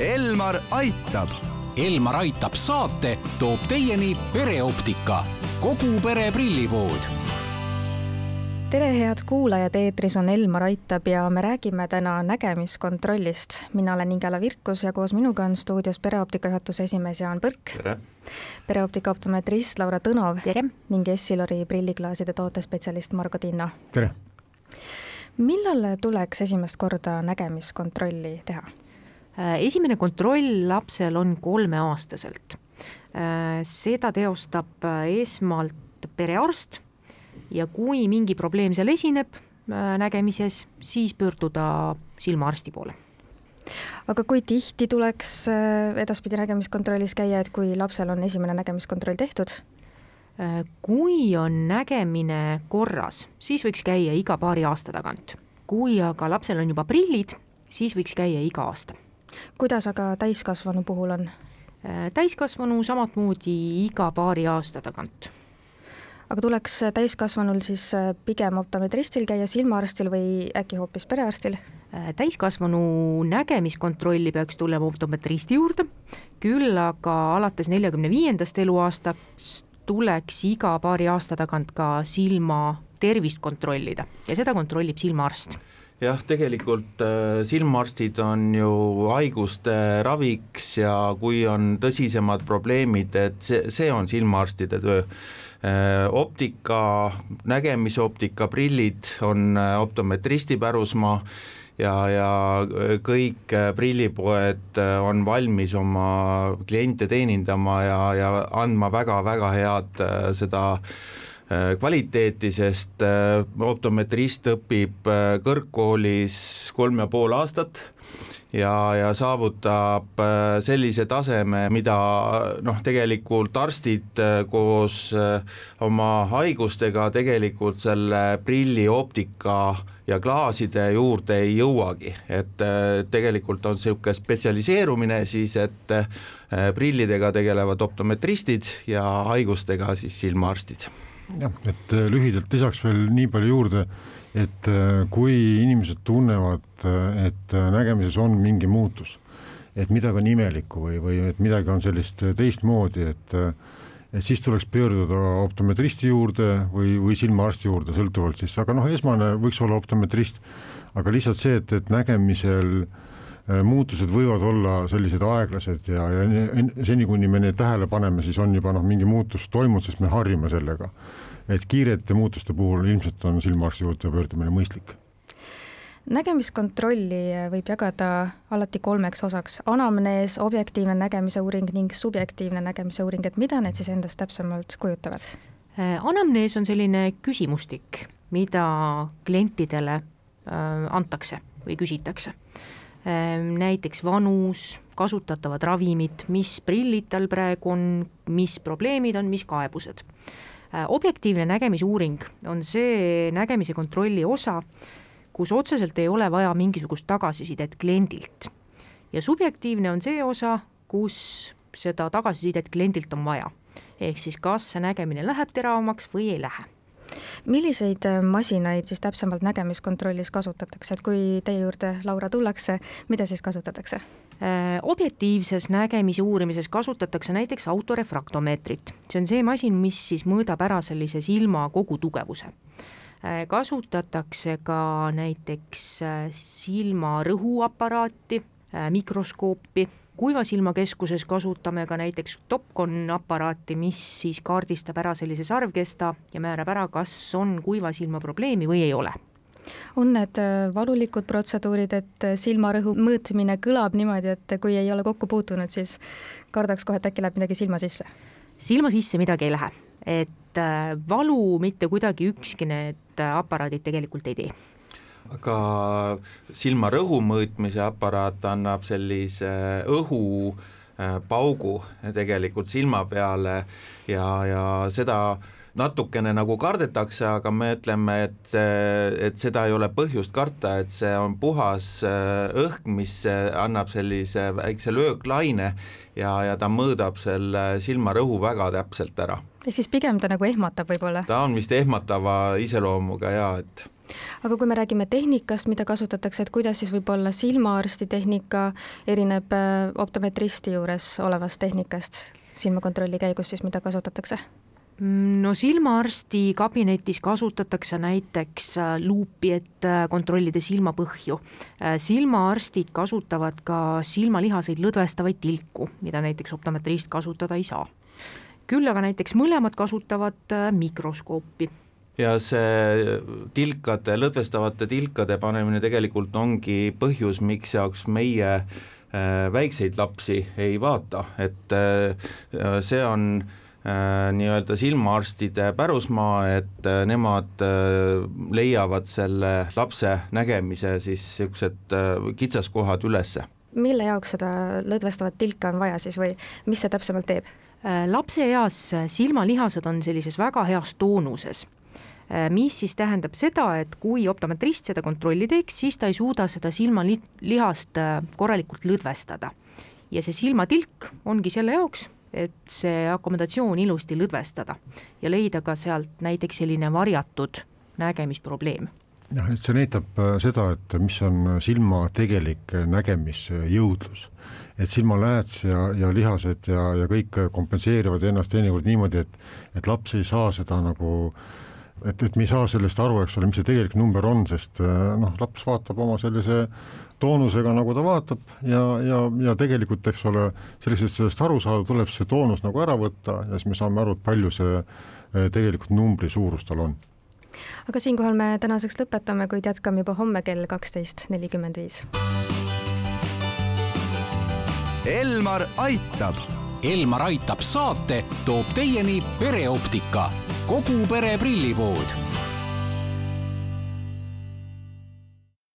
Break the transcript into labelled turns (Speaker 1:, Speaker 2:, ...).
Speaker 1: Elmar aitab.
Speaker 2: Elmar aitab saate toob teieni pereoptika, kogu pere prillipood
Speaker 3: tere, head kuulajad, eetris on Elmar Aitab ja me räägime täna nägemiskontrollist. mina olen Ingela Virkus ja koos minuga on stuudios pereoptika juhatuse esimees Jaan Põrk. pereoptika optometrist Laura Tõnov. ning Essilori prilliklaaside tootespetsialist Margo Tinno.
Speaker 4: tere!
Speaker 3: millal tuleks esimest korda nägemiskontrolli teha?
Speaker 5: Äh, esimene kontroll lapsel on kolmeaastaselt. Äh, seda teostab äh, esmalt perearst ja kui mingi probleem seal esineb nägemises, siis pöörduda silmaarsti poole
Speaker 3: aga kui tihti tuleks edaspidi nägemiskontrollis käia, et kui lapsel on esimene nägemiskontroll tehtud?
Speaker 5: kui on nägemine korras, siis võiks käia iga paari aasta tagant. kui aga lapsel on juba prillid, siis võiks käia iga aasta
Speaker 3: kuidas aga täiskasvanu puhul on?
Speaker 5: Äh, täiskasvanu samamoodi iga paari aasta tagant.
Speaker 3: aga tuleks täiskasvanul siis äh, pigem optometristil käia, silmaarstil või äkki hoopis perearstil?
Speaker 5: Äh, täiskasvanu nägemiskontrolli peaks tulema optometristi juurde, küll aga alates neljakümne viiendast eluaastast tuleks iga paari aasta tagant ka silma tervist kontrollida ja seda kontrollib silmaarst
Speaker 6: jah, tegelikult äh, silmaarstid on ju haiguste raviks ja kui on tõsisemad probleemid, et see, see on silmaarstide töö. Äh, optika, nägemisoptika, prillid on äh, optometristi pärusmaa ja, ja kõik prillipoed on valmis oma kliente teenindama ja, ja andma väga-väga head seda äh, kvaliteeti, sest äh, optometrist õpib äh, kõrgkoolis kolm ja pool aastat ja, ja saavutab sellise taseme, mida noh, tegelikult arstid koos oma haigustega tegelikult selle prilli optika ja klaaside juurde ei jõuagi, et tegelikult on niisugune spetsialiseerumine siis, et prillidega tegelevad optometristid ja haigustega siis silmaarstid.
Speaker 4: Jah, et äh, lühidalt lisaks veel nii palju juurde, et äh, kui inimesed tunnevad, äh, et nägemises on mingi muutus, et midagi on imelikku või, või et midagi on sellist teistmoodi, et et siis tuleks pöörduda optometristi juurde või, või silmaarsti juurde, sõltuvalt siis, aga noh, esmane võiks olla optometrist, aga lihtsalt see, et, et nägemisel äh, Äh, muutused võivad olla sellised aeglased ja, ja seni, kuni me neid tähele paneme, siis on juba noh, mingi muutus toimunud, sest me harjume sellega. Et kiirete muutuste puhul ilmselt on silmaarsti juurde pöördumine mõistlik
Speaker 3: nägemiskontrolli võib jagada alati kolmeks osaks, anamnees, objektiivne nägemise uuring ning subjektiivne nägemise uuring, et mida need siis endast täpsemalt kujutavad?
Speaker 5: Äh, anamnees on selline küsimustik, mida klientidele äh, antakse või küsitakse Ehm, näiteks vanus, kasutatavad ravimid, mis prillid tal praegu on, mis probleemid on, mis kaebused. Ehm, objektiivne nägemisuuring on see nägemise kontrolli osa, kus otseselt ei ole vaja mingisugust tagasisidet kliendilt. ja subjektiivne on see osa, kus seda tagasisidet kliendilt on vaja. ehk siis kas see nägemine läheb teravamaks või ei lähe
Speaker 3: milliseid äh, masinaid siis täpsemalt nägemiskontrollis kasutatakse, et kui teie juurde, Laura, tullakse, mida siis kasutatakse?
Speaker 5: Äh, objektiivses nägemise uurimises kasutatakse näiteks autorefraktomeetrit, see on see masin, mis siis mõõdab ära sellise silma kogutugevuse äh, kasutatakse ka näiteks silma rõhuaparaati, mikroskoopi kuiva silma keskuses kasutame ka näiteks Topcon aparaati, mis siis kaardistab ära sellise sarvkesta ja määrab ära, kas on kuiva silma probleemi või ei ole.
Speaker 3: On need äh, valulikud protseduurid, et äh, silmarõhu mõõtmine kõlab niimoodi, et kui ei ole kokku puutunud, siis kardaks kohe, et äkki läheb midagi silma sisse?
Speaker 5: silma sisse midagi ei lähe, et äh, valu mitte kuidagi ükski need aparaadid tegelikult ei tee
Speaker 6: aga silmarõhu mõõtmise aparaat annab sellise õhu äh, paugu tegelikult silma peale ja, ja seda natukene nagu kardetakse, aga me ütleme, et, et seda ei ole põhjust karta, et see on puhas äh, õhk, mis annab sellise väikse lööklaine ja, ja ta mõõdab selle silmarõhu väga täpselt ära.
Speaker 3: ehk siis pigem ta nagu ehmatab võib-olla?
Speaker 6: ta on vist ehmatava iseloomuga ja et
Speaker 3: aga kui me räägime tehnikast, mida kasutatakse, et kuidas siis võib-olla silmaarsti tehnika erineb äh, optometristi juures olevast tehnikast silmakontrolli käigus siis, mida kasutatakse?
Speaker 5: No silmaarsti kabinetis kasutatakse näiteks äh, luupi, et äh, kontrollida silmapõhju. silmaarstid kasutavad ka silmalihaseid lõdvestavaid tilku, mida näiteks optometrist kasutada ei saa. küll aga näiteks mõlemad kasutavad mikroskoopi
Speaker 6: ja see tilkade, lõdvestavate tilkade panemine tegelikult ongi põhjus, miks jaoks meie äh, väikseid lapsi ei vaata, et äh, see on äh, nii-öelda silmaarstide pärusmaa, et nemad leiavad selle lapse nägemise siis niisugused kitsaskohad ülesse.
Speaker 3: mille jaoks seda lõdvestavat tilka on vaja siis või mis see täpsemalt teeb?
Speaker 5: lapse eas silmalihased on sellises väga heas toonuses mis siis tähendab seda, et kui optometrist seda kontrolli teeks, siis ta ei suuda seda silmalihast äh, korralikult lõdvestada. ja see silmatilk ongi selle jaoks, et see akomodatsioon ilusti lõdvestada ja leida ka sealt näiteks selline varjatud nägemisprobleem
Speaker 4: jah, et see näitab äh, seda, et mis on silma tegelik nägemisjõudlus. et silmalääts ja, ja lihased ja, ja kõik kompenseerivad ennast teinekord niimoodi, et, et laps ei saa seda nagu äh, et, et me ei saa sellest aru, eks ole, mis see tegelik number on, sest äh, noh, laps vaatab oma sellise toonusega, nagu ta vaatab ja, ja, ja tegelikult, eks ole, selleks, et sellest aru saada, tuleb see toonus nagu ära võtta ja siis me saame aru, et palju see äh, tegelikult numbri suurus tal on.
Speaker 3: aga siinkohal me tänaseks lõpetame, kuid jätkame juba homme kell kaksteist nelikümmend viis.
Speaker 2: Elmar aitab. Elmar aitab saate toob teieni pereoptika kogu pere prillipood